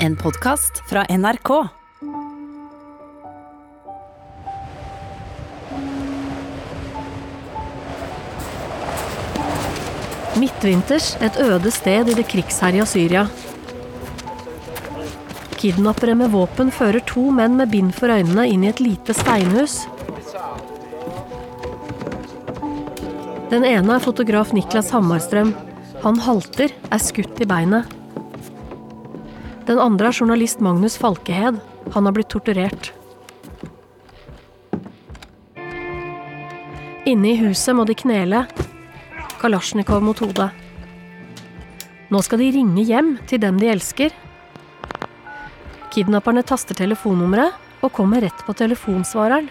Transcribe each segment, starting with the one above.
En podkast fra NRK. Midtvinters et øde sted i det krigsherja Syria. Kidnappere med våpen fører to menn med bind for øynene inn i et lite steinhus. Den ene er fotograf Niklas Hammarstrøm. Han halter, er skutt i beinet. Den andre er journalist Magnus Falkehed. Han har blitt torturert. Inne i huset må de knele, Kalasjnikov mot hodet. Nå skal de ringe hjem til dem de elsker. Kidnapperne taster telefonnummeret og kommer rett på telefonsvareren.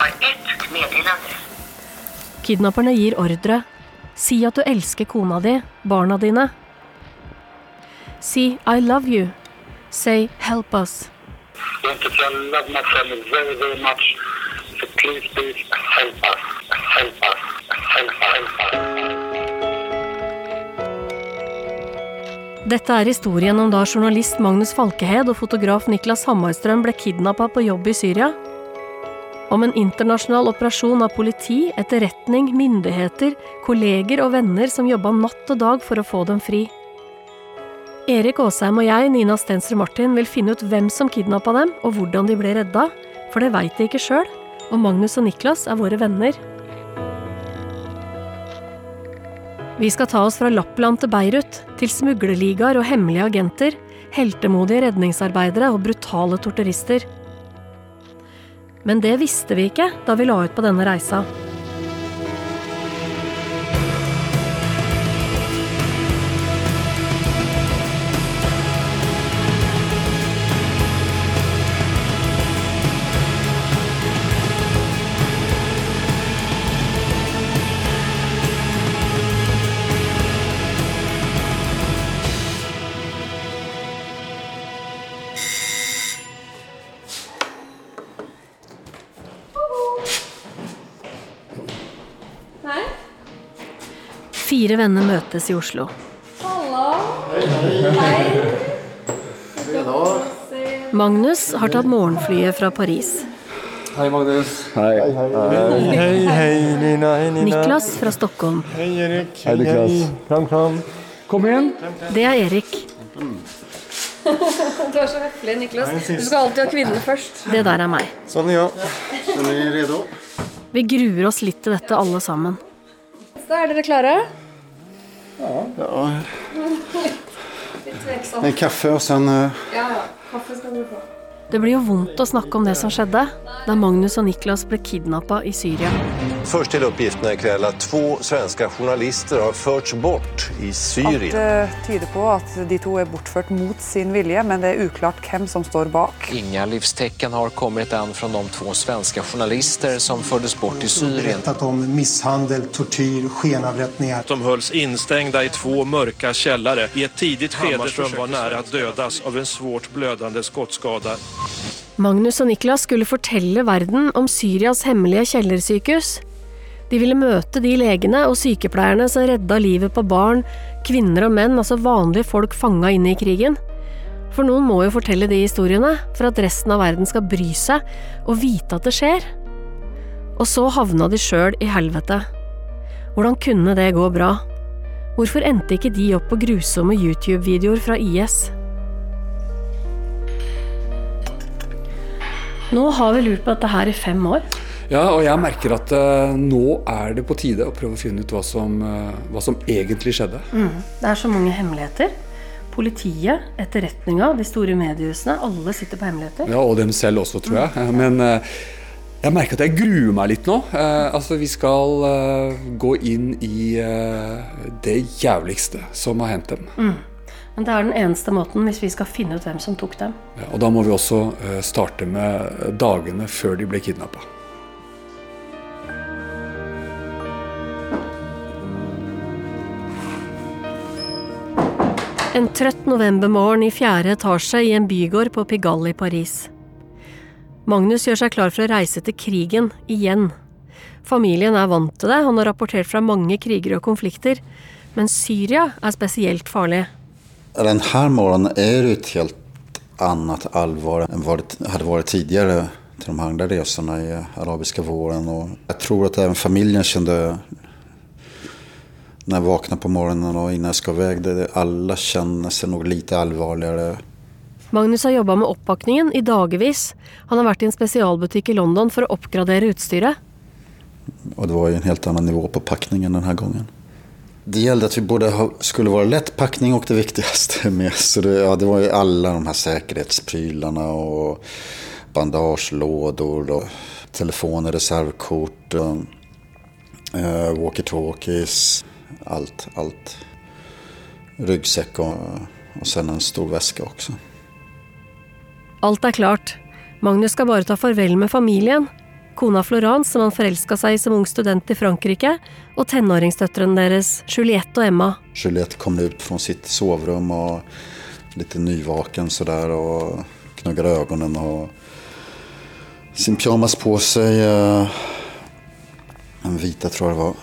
ett meddelande. Kidnapperne gir ordre. Si at du elsker kona di, barna dine. Si I love you. Say help us. Want to tell love my family very, very much. So please, please help us. Help us. Help us. Help us. Dette er historien om da journalist Magnus Falkehed og fotograf Niklas Hammarstrøm ble kidnappa på jobb i Syria. Om en internasjonal operasjon av politi, etterretning, myndigheter, kolleger og venner som jobba natt og dag for å få dem fri. Erik Aasheim og jeg, Nina Stensrud Martin, vil finne ut hvem som kidnappa dem, og hvordan de ble redda, for det veit de ikke sjøl, og Magnus og Niklas er våre venner. Vi skal ta oss fra Lappland til Beirut, til smuglerligaer og hemmelige agenter, heltemodige redningsarbeidere og brutale torturister. Men det visste vi ikke da vi la ut på denne reisa. Fire venner møtes i Oslo. Magnus har tatt morgenflyet fra Paris. Hei, Magnus. Hei. Hei, hei, Nina. Hei, Nina. Niklas fra Stockholm. Hei, Erik. Hei, Niklas. Kram, kram. Kom igjen. Det er Erik. Du er så høflig, Niklas. Du skal alltid ha kvinnen først. Det der er meg. Sånn, ja. Er? Vi gruer oss litt til dette, alle sammen. Da er dere klare? Ja. Tveksom. En kaffe och sen... eh, Ja, ja. Kaffe skal du få. Det blir jo vondt å snakke om det som skjedde da Magnus og Niklas ble kidnappa i Syria. Först till uppgifterna ikväll att två svenska journalister har förts bort i Syrien. eh, tyder på at de to er bortført mot sin vilje, men det er uklart hvem som står bak. Inga livstecken har kommit än från de två svenska journalister som fördes bort till Syrien. berättat om misshandel, tortyr, skenavrättningar. De hölls instängda i två mörka källare. I ett tidigt skede Hammarström var nära att dödas av en svårt blödande skottskada. Magnus og Niklas skulle fortelle verden om Syrias hemmelige kjellersykehus. De ville møte de legene og sykepleierne som redda livet på barn, kvinner og menn, altså vanlige folk fanga inne i krigen. For noen må jo fortelle de historiene for at resten av verden skal bry seg og vite at det skjer. Og så havna de sjøl i helvete. Hvordan kunne det gå bra? Hvorfor endte ikke de opp på grusomme YouTube-videoer fra IS? Nå har vi lurt på dette her i fem år. Ja, og jeg merker at eh, nå er det på tide å prøve å finne ut hva som, eh, hva som egentlig skjedde. Det er så mange hemmeligheter. Politiet, etterretninga, de store mediehusene, alle sitter på hemmeligheter. Ja, Og dem selv også, tror jeg. Eh, Men eh, jeg merker at jeg gruer meg litt nå. Altså, Vi skal gå inn i det jævligste som har hendt dem. Men det er den eneste måten hvis vi skal finne ut hvem som tok dem. Ja, og da må vi også eh, starte med dagene før de ble kidnappa. En trøtt novembermorgen i fjerde etasje i en bygård på Pigalle i Paris. Magnus gjør seg klar for å reise til krigen, igjen. Familien er vant til det, han har rapportert fra mange kriger og konflikter, men Syria er spesielt farlig. Den här morgonen är det ett helt annat allvar än vad det hade varit tidigare till de andra resorna i arabiska våren. Och jag tror att även familjen kände när jag vaknade på morgonen och innan jag ska iväg. Det, alla känner sig nog lite allvarligare. Magnus har jobba med oppakningen i dagevis. Han har vært i en spesialbutikk i London for å oppgradere utstyret. Och det var ju en helt annan nivå på packningen den här gången. Det gällde att vi både ha, skulle vara lätt packning och det viktigaste med. Så det, ja, det var ju alla de här säkerhetsprylarna och bandagelådor och telefoner, reservkort, eh, walkie-talkies, allt, allt. Ryggsäck och, och sen en stor väska också. Allt är klart. Magnus ska bara ta farväl med familjen. Kona Florence, som han forelska seg i som ung student i Frankrike, og tenåringsdøtrene deres, Juliette og Emma. Juliette kom ut från sitt sovrum och lite nyvaken sådär och knuggade ögonen och sin pyjamas på sig. Eh, en vita tror jag det var.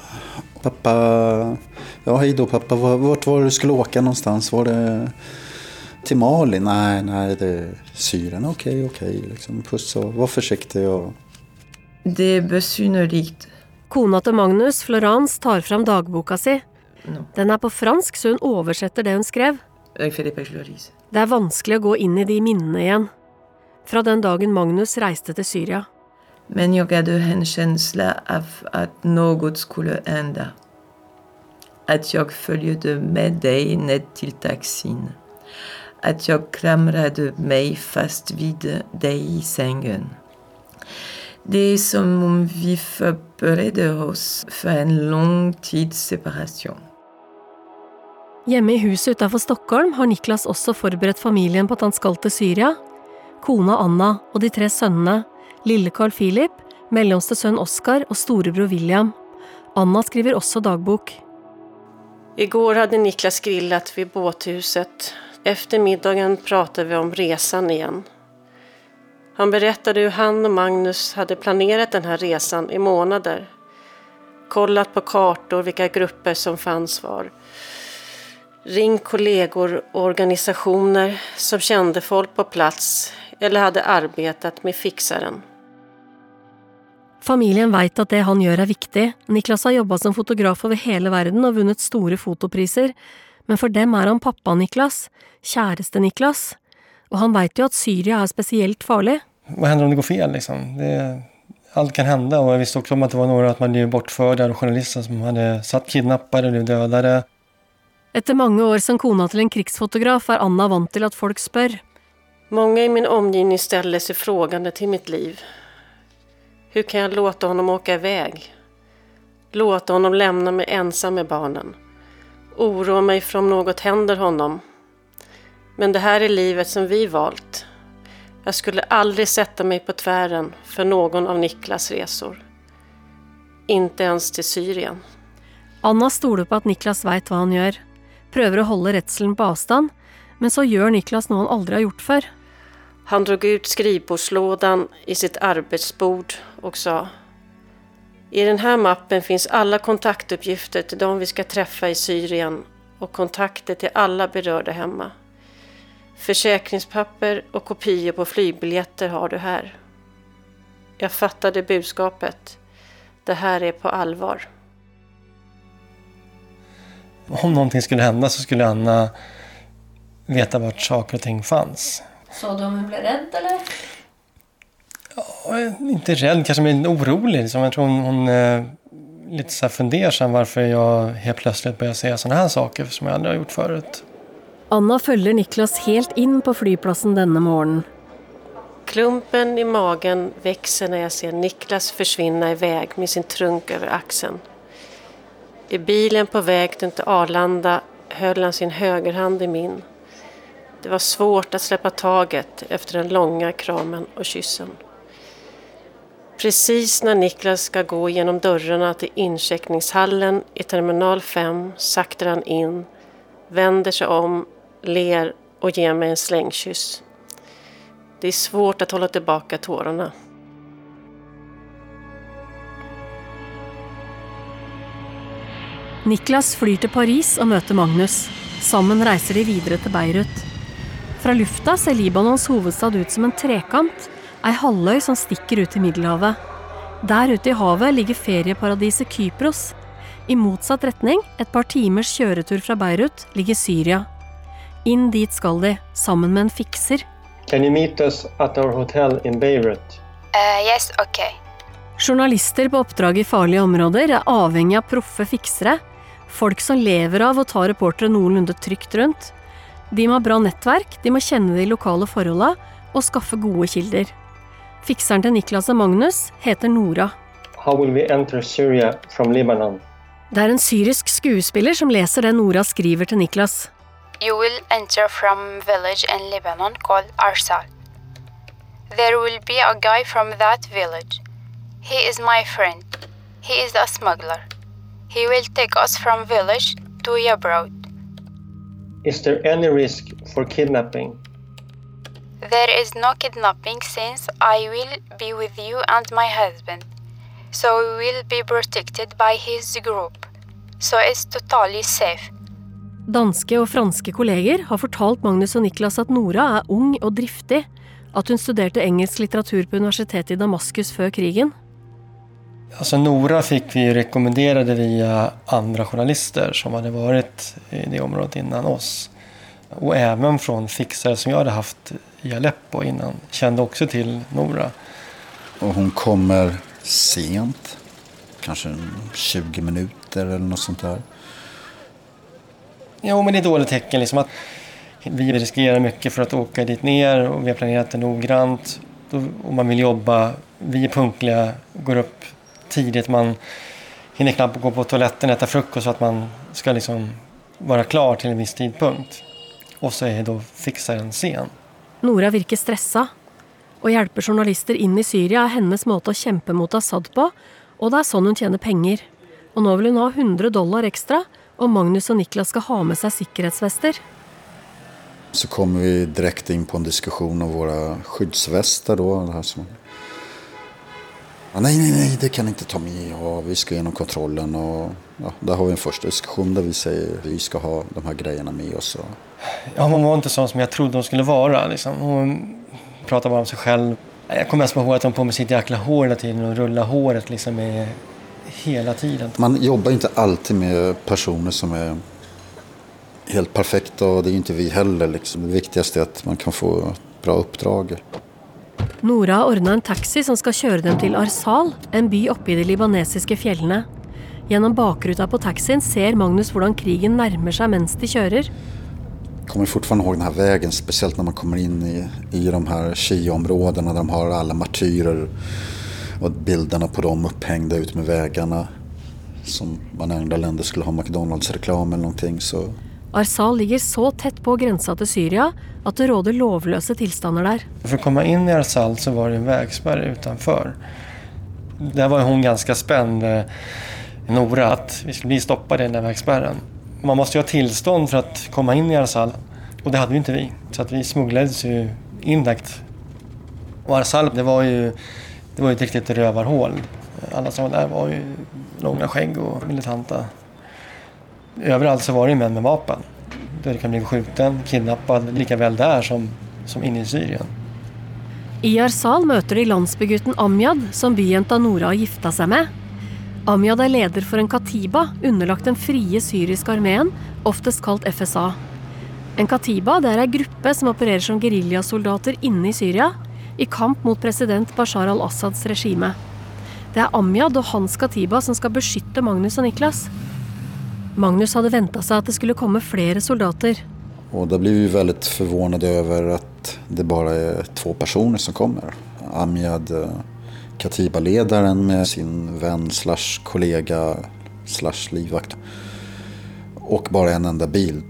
Pappa, ja hej då pappa, vart var det du skulle åka någonstans? Var det till Mali? Nej, nej det är Syrien. Okej, okej. Liksom, puss och var försiktig. Och... Det är besynnerligt. Kona til Magnus, Florence, tar fram dagboka si. No. Den er på fransk, så hun oversetter det hun skrev. Det er vanskelig å gå inn i de minnene igjen. Fra den dagen Magnus reiste til Syria. Men jag hade en känsla av att något skulle hända. Att jag följde med dig ned till taxin. Att jag klamrade mig fast vid dig i sängen. Det är som om vi förberedde oss för en lång tids separation. Hjemme i huset utenfor Stockholm har Niklas også forberedt familien på at han skal til Syria. Kona Anna og de tre sønnene, lille Carl Philip, mellomste sønn Oskar og storebror William. Anna skriver også dagbok. Igår hade Niklas grillat vid båthuset. Efter middagen pratade vi om resan igen. Han berättade hur han och Magnus hade planerat den här resan i månader. Kollat på kartor vilka grupper som fanns var. Ringt kollegor och organisationer som kände folk på plats eller hade arbetat med fixaren. Familjen vet att det han gör är viktigt. Niklas har jobbat som fotograf över hela världen och vunnit stora fotopriser. Men för dem är han pappa-Niklas, käraste Niklas. Og han veit jo at Syria er spesielt farlig. Vad händer om det går fel liksom? Det, allt kan hända och jag visste också om att det var några att man blev bortförda och journalister som hade satt kidnappade och dödade. Etter mange år som kona til en krigsfotograf er Anna vant til at folk spør. Många i min omgivning ställer sig frågande till mitt liv. Hur kan jag låta honom åka iväg? Låta honom lämna mig ensam med barnen? Oroa mig för om något händer honom? Men det här är livet som vi valt. Jag skulle aldrig sätta mig på tvären för någon av Niklas resor. Inte ens till Syrien. Anna stoler på at Niklas veit hva han gjør. Prøver å holde redselen på avstand, men så gjør Niklas noe han aldri har gjort før. Han drog ut skrivbordslådan i sitt arbetsbord och sa I den här mappen finns alla kontaktuppgifter till de vi ska träffa i Syrien och kontakter till alla berörda hemma. Försäkringspapper och kopior på flygbiljetter har du här. Jag fattade budskapet. Det här är på allvar. Om någonting skulle hända så skulle Anna veta vart saker och ting fanns. Sa du om hon blev rädd eller? Är inte rädd, kanske mer orolig. Liksom. Jag tror hon, hon är lite så här fundersam varför jag helt plötsligt börjar säga sådana här saker som jag aldrig har gjort förut. Anna följer Niklas helt in på flygplatsen denna morgon. Klumpen i magen växer när jag ser Niklas försvinna iväg med sin trunk över axeln. I bilen på väg till Arlanda höll han sin högerhand i min. Det var svårt att släppa taget efter den långa kramen och kyssen. Precis när Niklas ska gå genom dörrarna till incheckningshallen i terminal 5 saktar han in, vänder sig om, ler och ger mig en slängkyss. Det är svårt att hålla tillbaka tårarna. Niklas flyr till Paris och möter Magnus. Sammen reiser de vidare till Beirut. Från lufta ser Libanons huvudstad ut som en trekant, en halvøy som sticker ut i Middelhavet. Där ute i havet ligger ferieparadiset Kypros. I motsatt riktning, ett par timers kjøretur från Beirut, ligger Syrien. Inn dit skal de, sammen med en fikser. Can you meet us at our hotel in Beirut? Uh, yes, okay. Journalister på oppdrag i farlige områder er avhengig av proffe fiksere, folk som lever av å ta reportere noenlunde trygt rundt. De må ha bra nettverk, de må kjenne de lokale forholda og skaffe gode kilder. Fikseren til Niklas og Magnus heter Nora. How will we enter Syria from Lebanon? Det er en syrisk skuespiller som leser det Nora skriver til Niklas. You will enter from village in Lebanon called Arsal. There will be a guy from that village. He is my friend. He is a smuggler. He will take us from village to Yabrod. Is there any risk for kidnapping? There is no kidnapping since I will be with you and my husband. So we will be protected by his group. So it's totally safe. Danske og franske kolleger har fortalt Magnus og Niklas at Nora er ung og driftig, at hun studerte engelsk litteratur på universitetet i Damaskus før krigen. Alltså Nora fick vi rekommenderade via andra journalister som hade varit i det området innan oss. Och även från fixare som jag hade haft i Aleppo innan kände också till Nora. Och hon kommer sent, kanske 20 minuter eller något sånt där. Jo, men det är dåligt tecken liksom att vi riskerar mycket för att åka dit ner och vi har planerat det noggrant. Och man vill jobba, vi är punktliga, går upp tidigt, man hinner knappt gå på toaletten, och äta frukost så att man ska liksom vara klar till en viss tidpunkt. Och så är då fixaren sen. Nora virker stressa. och hjälper journalister in i Syria är hennes måte att kämpa mot Assad på, och det är sånn hon tjänar pengar. Och nu vill hon ha 100 dollar extra og Magnus og Niklas skal ha med seg sikkerhetsvester. Så kommer vi direkt in på en diskussion om våra skyddsvästar då. Det här som... ja, nej, nej, nej, det kan inte ta med. Och vi ska igenom kontrollen och ja, där har vi en första diskussion där vi säger att vi ska ha de här grejerna med oss. Och... Ja, hon var inte sån som jag trodde hon skulle vara. Liksom. Hon pratade bara om sig själv. Jag kommer ihåg att hon på med sitt jäkla hår hela tiden och rulla håret liksom med hela tiden. Man jobbar inte alltid med personer som är helt perfekta och det är inte vi heller. Liksom. Det viktigaste är att man kan få ett bra uppdrag. Nora ordna en taxi som skal kjøre dem til Arsal, en by oppe i de libanesiske fjellene. Gjennom bakruta på taxien ser Magnus hvordan krigen nærmer seg mens de kjører. Jag kommer fortfarande ihåg den här vägen, speciellt när man kommer in i, i de här Shia-områdena där de har alla martyrer och bilderna på dem upphängda ut med vägarna. Som man i andra länder skulle ha McDonalds-reklam eller någonting. Så Arsal ligger så tett på grensa til Syria at det råder lovløse tilstander der. För att komma in i Arsal så var det en vägspärr utanför. Där var hon ganska spänd, eh, Nora, att vi skulle bli stoppade i den där vägspärren. Man måste ju ha tillstånd för att komma in i Arsal och det hade ju inte vi. Så att vi smugglades ju in direkt. Och Arsal, det var ju, det var ju ett riktigt rövarhål. Alla som var där var ju långa skägg och militanta. Överallt så var det ju män med vapen. Du kan bli skjuten, kidnappad, lika väl där som, som inne i Syrien. I Arsal møter de landsbygutten Amjad, som byjenta Nora har gifta seg med. Amjad er leder for en katiba, underlagt den frie syriske armeen, oftest kalt FSA. En katiba det er ei gruppe som opererer som geriljasoldater inne i Syria, i kamp mot president Bashar al-Assads regime. Det er Amjad og hans katiba som skal beskytte Magnus og Niklas. Magnus hadde venta seg at det skulle komme flere soldater. Och då blev vi väldigt förvånade över att det bara är två personer som kommer. Amjad, eh, Katiba-ledaren med sin vän slash kollega slash livvakt. Och bara en enda bil.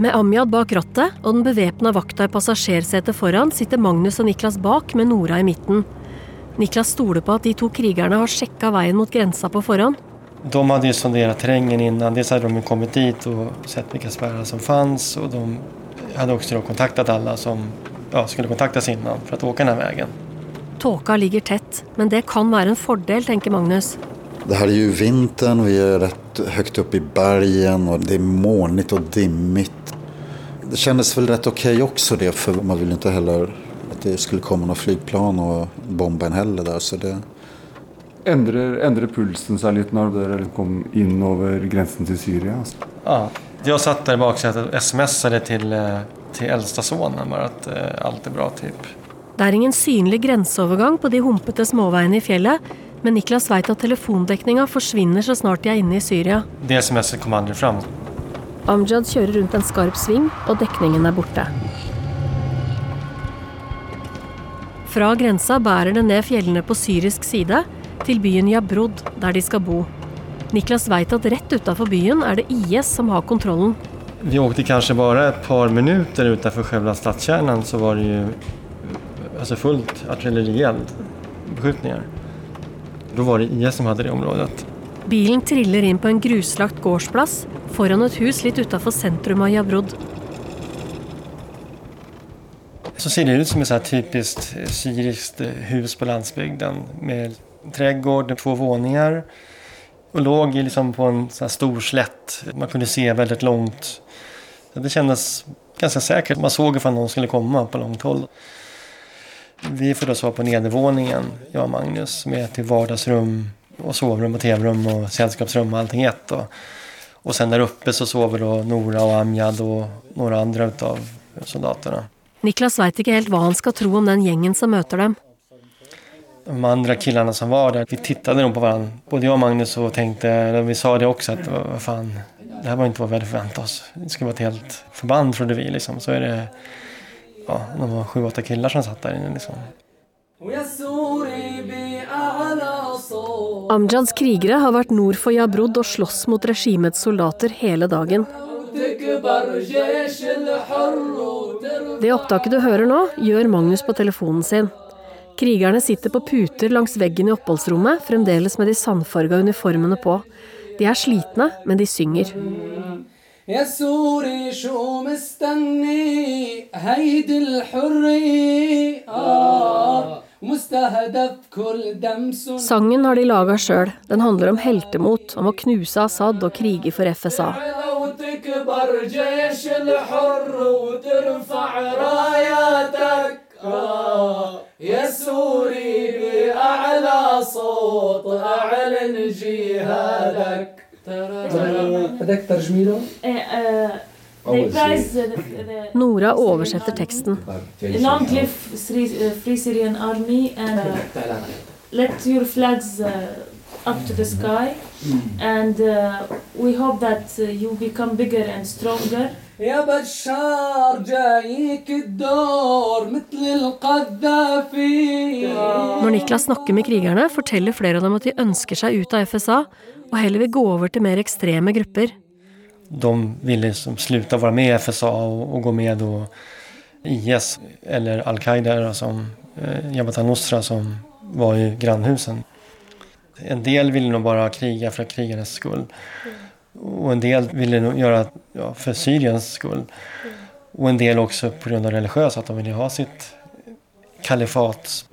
Med Amjad bak rattet og den bevæpna vakta i passasjersetet foran sitter Magnus og Niklas bak med Nora i midten. Niklas stoler på at de to krigerne har sjekka veien mot grensa på forhånd. De hade ju sonderat terrängen innan. Dels hade de kommit dit och sett vilka spärrar som fanns och de hade också kontaktat alla som ja, skulle kontaktas innan för att åka den här vägen. Tåka ligger tett, men det kan være en fordel, tenker Magnus. Det här är ju vintern, vi är rätt högt upp i bergen och det är molnigt och dimmigt. det kändes väl rätt okej okay också det för man vill inte heller att det skulle komma några flygplan och bomba en heller där. Så det... Ändrar, ändrar pulsen sig lite när du kom in över gränsen till Syrien? Alltså. Ja, jag satt där i baksätet och smsade till, eh, till äldsta sonen bara att eh, allt är bra typ. Det är ingen synlig gränsövergång på de humpete småvägarna i fjället men Niklas vet att telefondekningen försvinner så snart de är inne i Syrien. Det smset kom aldrig fram. Amjad kör runt en skarp sving och täckningen är borta. Från gränsen bär det ner fjällene på syrisk sida till byn Jabrod där de ska bo. Niklas vet att rätt utanför byn är det IS som har kontrollen. Vi åkte kanske bara ett par minuter utanför själva stadskärnan så var det ju alltså fullt artillerield, beskjutningar. Då var det IS som hade det området. Bilen trillar in på en gruslagt gårdsplats foran ett hus lite utanför centrum av Jabrod. Så ser det ut som ett så typiskt syriskt hus på landsbygden med trädgård, två våningar och låg liksom på en så stor slätt. Man kunde se väldigt långt. Det kändes ganska säkert. Man såg ifall någon skulle komma på långt håll. Vi får då sova på nedervåningen, jag och Magnus, med till vardagsrum och sovrum och tv-rum och sällskapsrum och allting ett. Och, och sen där uppe så sover då Nora och Amjad och några andra utav soldaterna. Niklas vet inte helt vad han ska tro om den gängen som möter dem. De andra killarna som var där, vi tittade nog på varandra. Både jag och Magnus och tänkte, vi sa det också, att vad fan, det här var inte vad vi hade förväntat oss. Det skulle vara ett helt förband trodde vi liksom. Så är det, ja, de var sju, åtta killar som satt där inne liksom. Amjads krigare har varit nord för Jabrod och slåss mot regimets soldater hela dagen. Det opptaket du hører nå, gjør Magnus på telefonen sin. Krigerne sitter på puter langs veggen i oppholdsrommet, fremdeles med de sandfarga uniformene på. De er slitne, men de synger. يا سوري شو مستني هيدي الحرية آه Sangen har de laga sjøl. Den handler om heltemot, om å knuse Assad og krige for FSA. يا بأعلى صوت أعلن جهادك Nora oversetter teksten. Long live Free Syrian Army and uh, let your flags uh, up to the sky and uh, we hope that uh, you become bigger and stronger يا بشار جايك الدور مثل القذافي Når Niklas snakker med krigerne, forteller flere av dem at de ønsker seg ut av FSA og heller vil gå over til mer ekstreme grupper. De ville liksom sluta vara med i FSA och, och gå med då IS eller Al-Qaida som eh, Jabhat al-Nusra som var i grannhusen. En del ville nog bara kriga för krigandets skull. Och en del ville nog göra ja, för Syriens skull. Och en del också på grund av religiösa, att de ville ha sitt kalifat.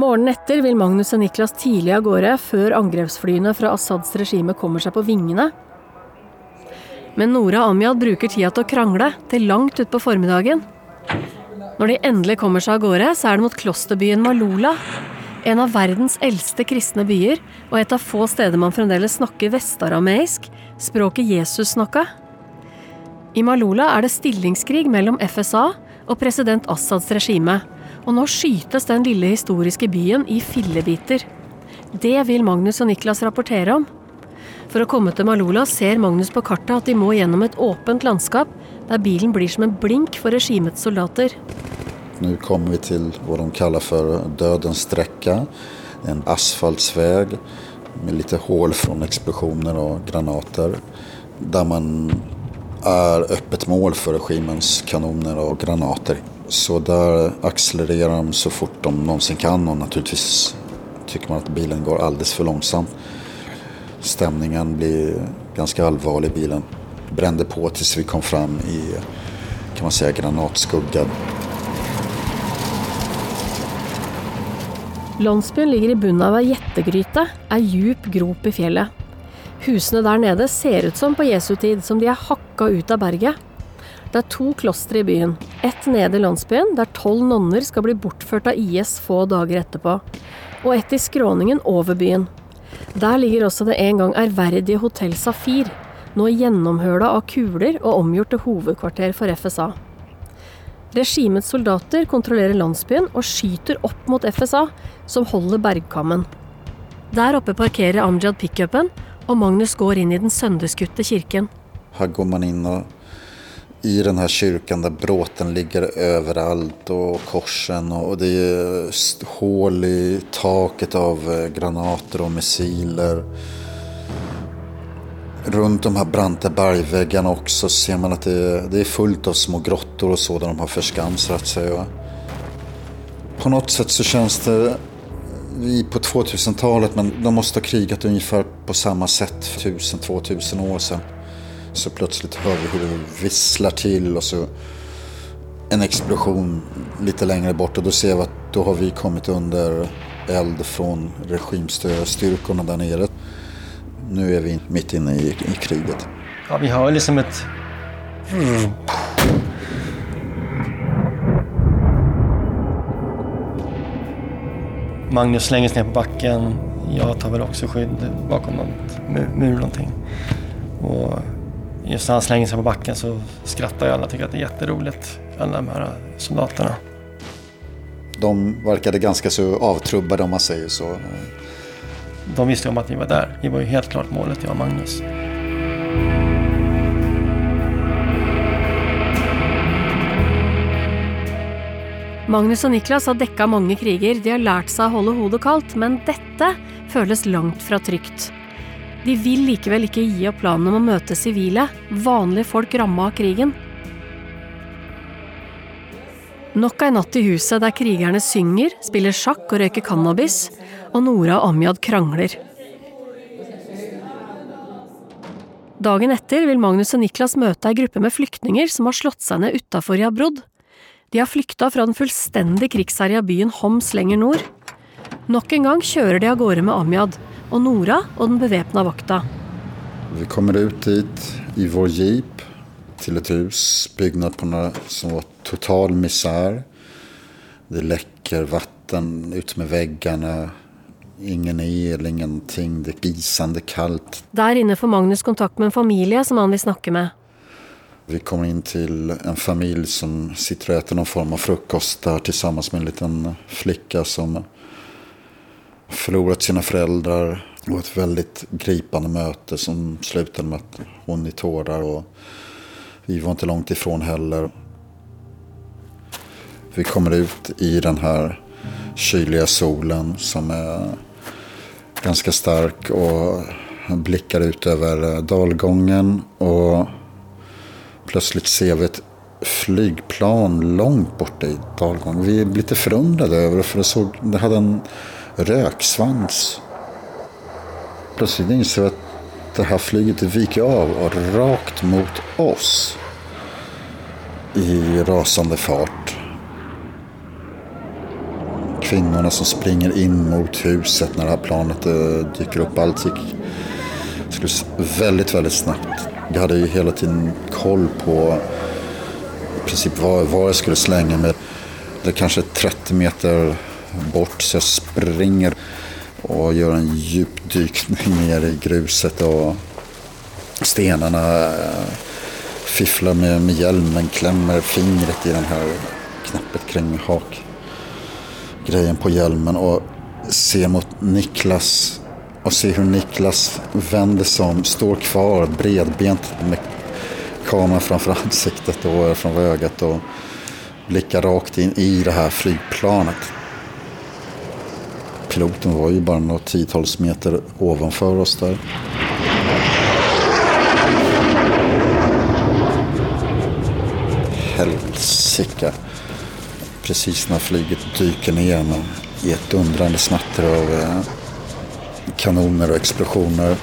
Morgenen etter vil Magnus og Niklas tidlig av gårde før angrepsflyene fra Assads regime kommer seg på vingene men Nora og Amjad bruker tida til å krangle, til langt utpå formiddagen. Når de endelig kommer seg av gårde, så er det mot klosterbyen Malula. En av verdens eldste kristne byer, og et av få steder man fremdeles snakker vestarameisk, språket Jesus snakka. I Malula er det stillingskrig mellom FSA og president Assads regime, og nå skytes den lille historiske byen i fillebiter. Det vil Magnus og Niklas rapportere om. För att komma till Malula ser Magnus på kartan att de må gjennom ett öppet landskap där bilen blir som en blink för regimets soldater. Nu kommer vi till vad de kallar för dödens sträcka. En asfaltsväg med lite hål från explosioner och granater. Där man är öppet mål för regimens kanoner och granater. Så där accelererar de så fort de någonsin kan och naturligtvis tycker man att bilen går alldeles för långsamt. Stämningen blir ganska allvarlig i bilen. Brände på tills vi kom fram i, kan man säga, granatskugga. Landsbyen ligger i bunnen av en jättegryta, en djup grop i fjället. Husene där nede ser ut som på Jesu tid, som de är hackade ut av berget. Det er to klostre i byen. Ett nede i landsbyen, der tolv nonner skal bli bortført av IS få dager etterpå. Og ett i skråningen over byen. Der ligger også det en gang ærverdige Hotell Safir, nå gjennomhøla av kuler og omgjort til hovedkvarter for FSA. Regimets soldater kontrollerer landsbyen og skyter opp mot FSA, som holder bergkammen. Der oppe parkerer Amjad pickupen, og Magnus går inn i den sønderskutte kirken. Her går man inn og i den här kyrkan där bråten ligger överallt och korsen och det är hål i taket av eh, granater och missiler. Runt de här branta bergväggarna också ser man att det är, fullt av små grottor och så där de har förskansat sig. På något sätt så känns det vi på 2000-talet, men de måste ha krigat ungefär på samma sätt för 1000-2000 år sedan. Så plötsligt hör vi hur det visslar till och så en explosion lite längre bort och då ser vi att då har vi kommit under eld från regimstyrkorna där nere. Nu är vi mitt inne i, i kriget. Ja, vi hör liksom ett... Magnus slänger sig ner på backen. Jag tar väl också skydd bakom någon mur någonting. Och just när han slänger sig på backen så skrattar ju alla och tycker att det är jätteroligt. Alla de här soldaterna. De verkade ganska så avtrubbade om man säger så. De visste ju om att vi var där. Vi var ju helt klart målet, jag och Magnus. Magnus og Niklas har dekka mange kriger, de har lært seg å holde hodet kaldt, men dette føles langt fra trygt. De vil likevel ikke gi opp planen om å møte sivile, vanlige folk ramma av krigen. Nok ei natt i huset der krigerne synger, spiller sjakk og røyker cannabis, og Nora og Amjad krangler. Dagen etter vil Magnus og Niklas møte ei gruppe med flyktninger som har slått seg ned utafor Jabrod. De har flykta fra den fullstendig krigsherja byen Homs lenger nord. Nok en gang kjører de av gårde med Amjad og Nora og den bevæpna vakta. Vi kommer ut dit i vår jeep till ett hus, byggnad på några, som var total misär. Det läcker vatten ut med väggarna, ingen el, ingenting. Det är isande kallt. Der inne får Magnus kontakt med en familie som han vil snakke med. Vi kommer in till en familj som sitter och äter någon form av frukost där tillsammans med en liten flicka som förlorat sina föräldrar. Det var ett väldigt gripande möte som slutade med att hon i tårar och vi var inte långt ifrån heller. Vi kommer ut i den här kyliga solen som är ganska stark och blickar ut över dalgången och plötsligt ser vi ett flygplan långt borta i dalgången. Vi är lite förundrade över det för det, såg, det hade en röksvans. Plötsligt inser vi att det här flyget viker av och rakt mot oss i rasande fart. Kvinnorna som springer in mot huset när det här planet eh, dyker upp. Allt gick väldigt, väldigt snabbt. Jag hade ju hela tiden koll på i princip var, var jag skulle slänga mig. Det är kanske 30 meter bort så jag springer och gör en djupdykning ner i gruset och stenarna. Eh, fifflar med, med hjälmen, klämmer fingret i den här knappet kring hakgrejen på hjälmen och ser mot Niklas och ser hur Niklas vänder sig om, står kvar bredbent med kameran framför ansiktet och från ögat och blickar rakt in i det här flygplanet. Piloten var ju bara några tiotals meter ovanför oss där. Helsike. Precis när flyget dyker ner i ett undrande smatter av kanoner och explosioner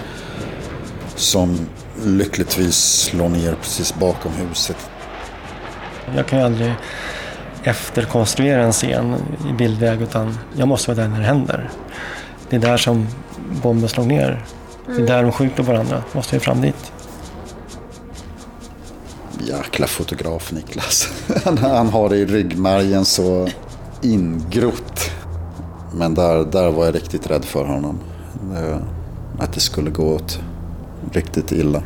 som lyckligtvis slår ner precis bakom huset. Jag kan ju aldrig efterkonstruera en scen i bildväg utan jag måste vara där när det händer. Det är där som bomben slår ner. Det är där de skjuter varandra. Måste ju fram dit. Jäkla fotograf Niklas. Han har det i ryggmärgen så ingrott. Men där, där var jag riktigt rädd för honom. Att det skulle gå åt riktigt illa.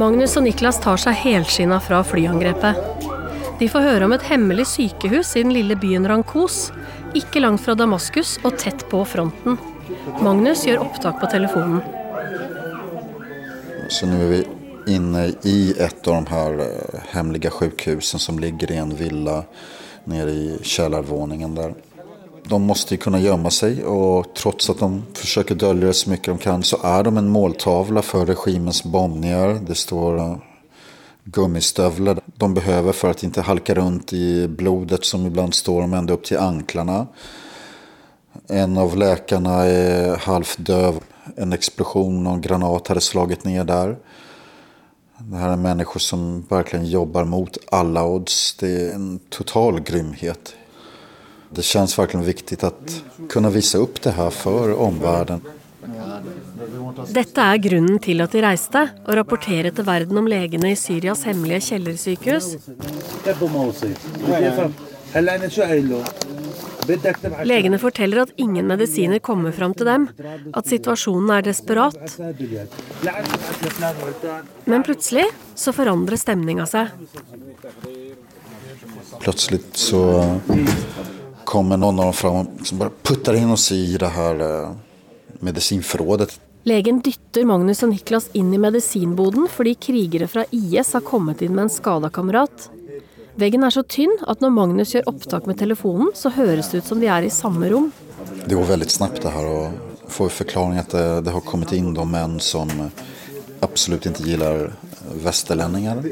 Magnus och Niklas tar sig helskinna från flyangreppet. De får höra om ett hemligt sykehus i den lilla byn Rankos, inte långt från Damaskus och tätt på fronten. Magnus gör upptag på telefonen. Så nu är vi inne i ett av de här eh, hemliga sjukhusen som ligger i en villa nere i källarvåningen där. De måste ju kunna gömma sig och trots att de försöker dölja det så mycket de kan så är de en måltavla för regimens bombningar. Det står eh, gummistövlar de behöver för att inte halka runt i blodet som ibland står dem ända upp till anklarna. En av läkarna är halvt döv. En explosion och en granat hade slagit ner där. Det här är människor som verkligen jobbar mot alla odds. Det är en total grymhet. Det känns verkligen viktigt att kunna visa upp det här för omvärlden. Dette er grunnen til at de reiste, og rapportere til verden om legene i Syrias hemmelige kjellersykehus. Legene forteller at ingen medisiner kommer fram til dem, at situasjonen er desperat. Men plutselig så forandrer stemninga seg. Plötsligt så kommer någon av dem fram och liksom bara puttar in oss i det här eh, medicinförrådet. Legen dytter Magnus og Niklas inn i medisinboden fordi krigere fra IS har kommet inn med en skada kamerat. Veggen er så tynn at når Magnus gjør opptak med telefonen, så høres det ut som de er i samme rom. Det går väldigt snabbt det här och får förklaring att det, det har kommit in de män som absolut inte gillar västerlänningar.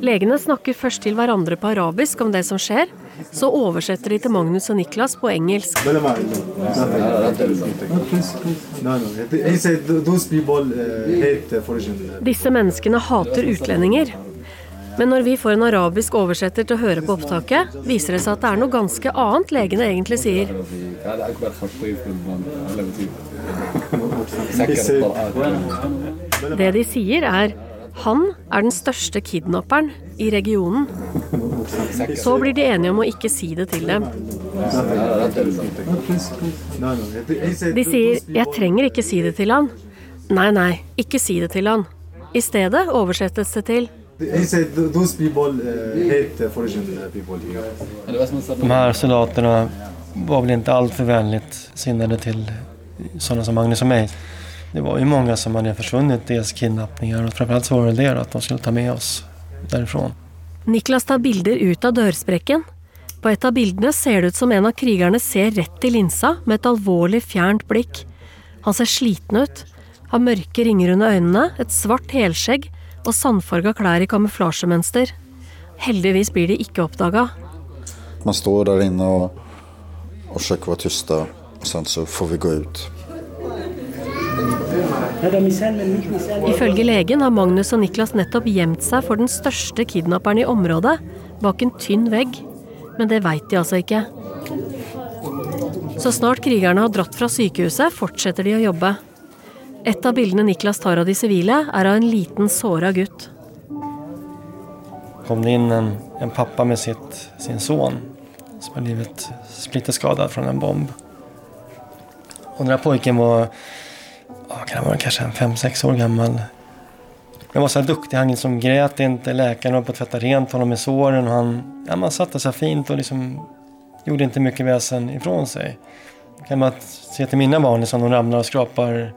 Legene snakker først til hverandre på arabisk om det som skjer. Så oversetter de til Magnus og Niklas på engelsk. Disse menneskene hater utlendinger. Men når vi får en arabisk oversetter til å høre på opptaket, viser det seg at det er noe ganske annet legene egentlig sier. Det de sier er han er den største kidnapperen i regionen. Så blir de enige om å ikke si det til dem. De sier 'jeg trenger ikke si det til han'. Nei, nei, ikke si det til han. I stedet oversettes det til de här soldaterna var väl inte alltför vänligt sinnade till sådana som Magnus och mig. Det var ju många som hade försvunnit, dels kidnappningar och framförallt så var det det att de skulle ta med oss därifrån. Niklas tar bilder ut av dørsprekken. På et av bildene ser det ut som en av krigerne ser rett i linsa med et alvorlig, fjernt blikk. Han ser sliten ut, har mørke ringer under øynene, et svart helskjegg og sandfarga klær i kamuflasjemønster. Heldigvis blir de ikke oppdaga. Man står där inne och, och försöker vara tysta. Och sen så får vi gå ut. Ifølge legen har Magnus og Niklas nettopp gjemt seg for den største kidnapperen i området, bak en tynn vegg. Men det veit de altså ikke. Så snart krigerne har dratt fra sykehuset, fortsetter de å jobbe. Et av bildene Niklas tar av de sivile, er av en liten såra gutt. kom det in en, en pappa med sitt, sin son som har blivit splitterskadad från en bomb. Och den här pojken var, ja, kan han vara kanske en fem sex år gammal. Han var så här duktig, han liksom grät inte, läkaren var på att tvätta rent honom med såren och han, ja, man satte sig fint och liksom gjorde inte mycket väsen ifrån sig. Kan man se till mina barn, liksom, de ramlar och skrapar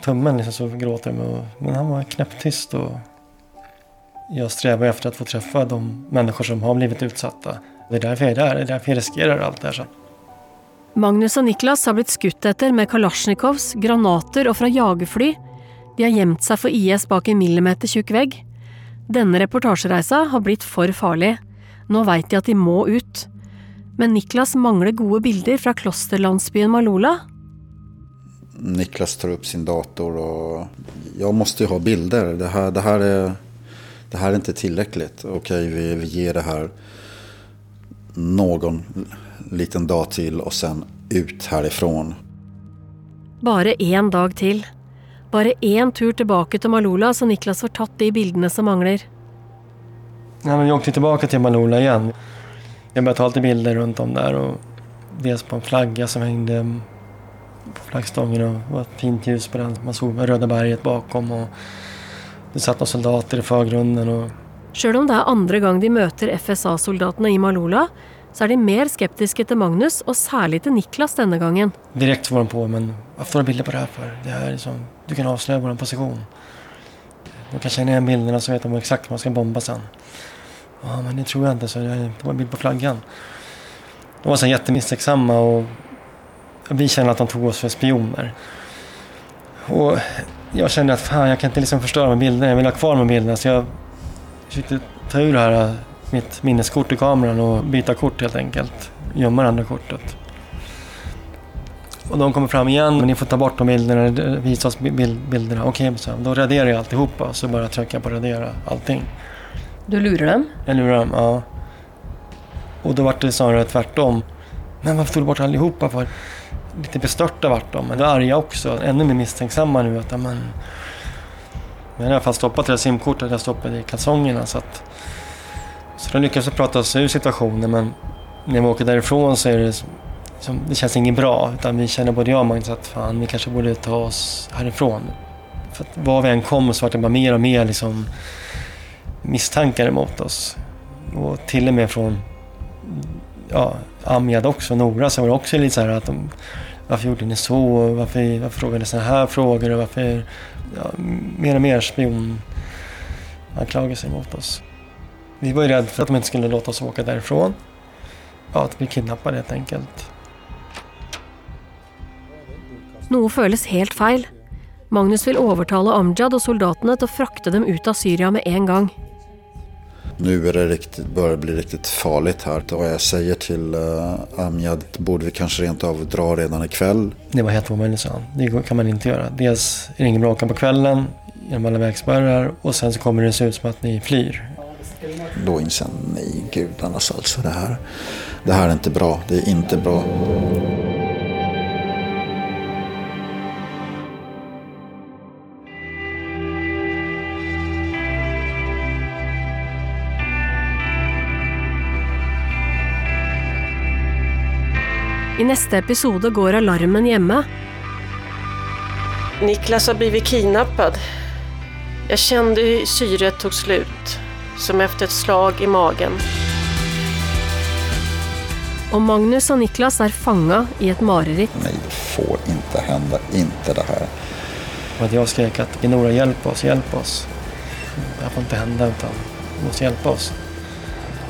tummen liksom, så gråter de. Men han var knäpptyst och jag strävar efter att få träffa de människor som har blivit utsatta. Det är därför jag är där, det är därför jag riskerar allt det här. Magnus och Niklas har blivit skutt etter med kalasjnikovs, granater och från jagerfly. De har gömt sig för IS bak en millimeter tjukk vegg. Denne reportasjereisa har blivit för farlig. Nu vet de att de må ut. Men Niklas mangler gode bilder från klosterlandsbyen Malola. Niklas tar upp sin dator och jag måste ju ha bilder. Det här, det här, är, det här är inte tillräckligt. Okej, vi, vi ger det här någon liten dag till och sen ut härifrån. Bare én dag til. Bare én tur tilbake til Malola, så Niklas får tatt de bildene som mangler. Ja, men vi åkte tillbaka till Malola igen. Jag började ta lite bilder runt om där och dels på en flagga som hängde flaggstången och det var ett fint ljus på den. Man såg Röda berget bakom och det satt några soldater i förgrunden. Och... Sjøl om det er andre gang de møter FSA-soldatene i Malola, så er de mer skeptiske til Magnus, og særlig til Niklas denne gangen. Direkt var de på, men varför tar du bilder på det här för? Det här är liksom, du kan avslöja vår position. De kan känna igen bilderna så vet de exakt vad man ska bomba sen. Ja, men det tror jag inte, så det var en bild på flaggan. De var så jättemisstänksamma och vi kände att de tog oss för spioner. Och jag kände att fan, jag kan inte liksom förstöra med bilderna, jag vill ha kvar de bilderna. Så jag försökte ta ur det här, mitt minneskort i kameran och byta kort helt enkelt. Gömma det andra kortet. Och de kommer fram igen, men ni får ta bort de bilderna, visa oss bild, bilderna. Okej, så då raderar jag alltihopa, så bara trycker jag på radera allting. Du lurer dem? Jag lurar dem, ja. Och då var det snarare tvärtom. Men varför tog du bort allihopa för? Lite bestörta vart de, men arga också. Ännu mer misstänksamma nu. Att, men, jag har i alla fall stoppat det simkortet jag stoppade i kalsongerna. Så, att, så de lyckas prata sig ur situationen, men när vi åker därifrån så är det som, det känns inget bra. Utan vi känner både jag och Magnus att fan, vi kanske borde ta oss härifrån. För att var vi än kom så var det bara mer och mer liksom, misstankar emot oss. Och till och med från ja, Amjad också, Nora, så var det också lite så här att de, varför gjorde ni så? Varför, varför frågade ni sådana här frågor? Och varför, ja, mer och mer spionanklagelser mot oss. Vi var ju rädda för att de inte skulle låta oss åka därifrån. Ja, att bli kidnappade helt enkelt. Noe føles helt feil. Magnus vil overtale Amjad og soldatene til å frakte dem ut av Syria med en gang. Nu är det riktigt, börjar bli riktigt farligt här. Och jag säger till uh, Amjad, borde vi kanske rent av dra redan ikväll? Det var helt omöjligt, sa han. Det kan man inte göra. Dels är det ingen bra åka på kvällen genom alla vägspärrar och sen så kommer det se ut som att ni flyr. Då inser jag, nej gudarnas alltså, det här, det här är inte bra. Det är inte bra. I neste episode går alarmen hjemme. Niklas har blivit kidnappad. Jag kände hur syret tog slut, som efter ett slag i magen. Og Magnus og Niklas er fanga i et mareritt. Nej, det får inte hända. Inte det här. Och att jag skrek att Nora hjälp oss, hjälp oss. Det här får inte hända utan du måste hjälpa oss.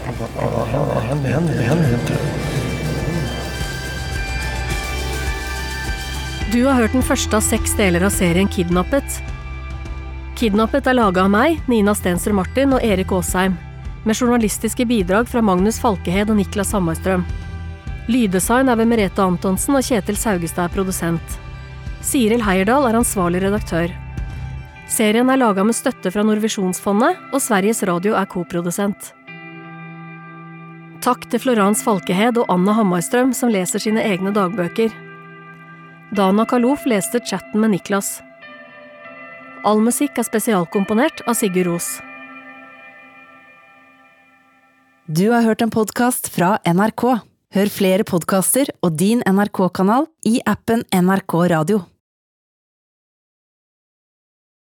Och bara, ja, det händer, det händer, det händer inte. Du har hørt den første av seks deler av serien Kidnappet. Kidnappet er laga av meg, Nina Stenström Martin og Erik Aasheim, med journalistiske bidrag fra Magnus Falkehed og Niklas Hammarstrøm. Lyddesign er ved Merete Antonsen, og Kjetil Saugestad er produsent. Siril Heierdal er ansvarlig redaktør. Serien er laga med støtte fra Norrvisionsfonden og Sveriges Radio er koprodusent. Takk til Florence Falkehed og Anna Hammarstrøm, som leser sine egne dagbøker. Dana Kalof leste chatten med Niklas. All musikk er spesialkomponert av Sigurd Ros. Du har hørt en podkast fra NRK. Hør flere podkaster og din NRK-kanal i appen NRK Radio.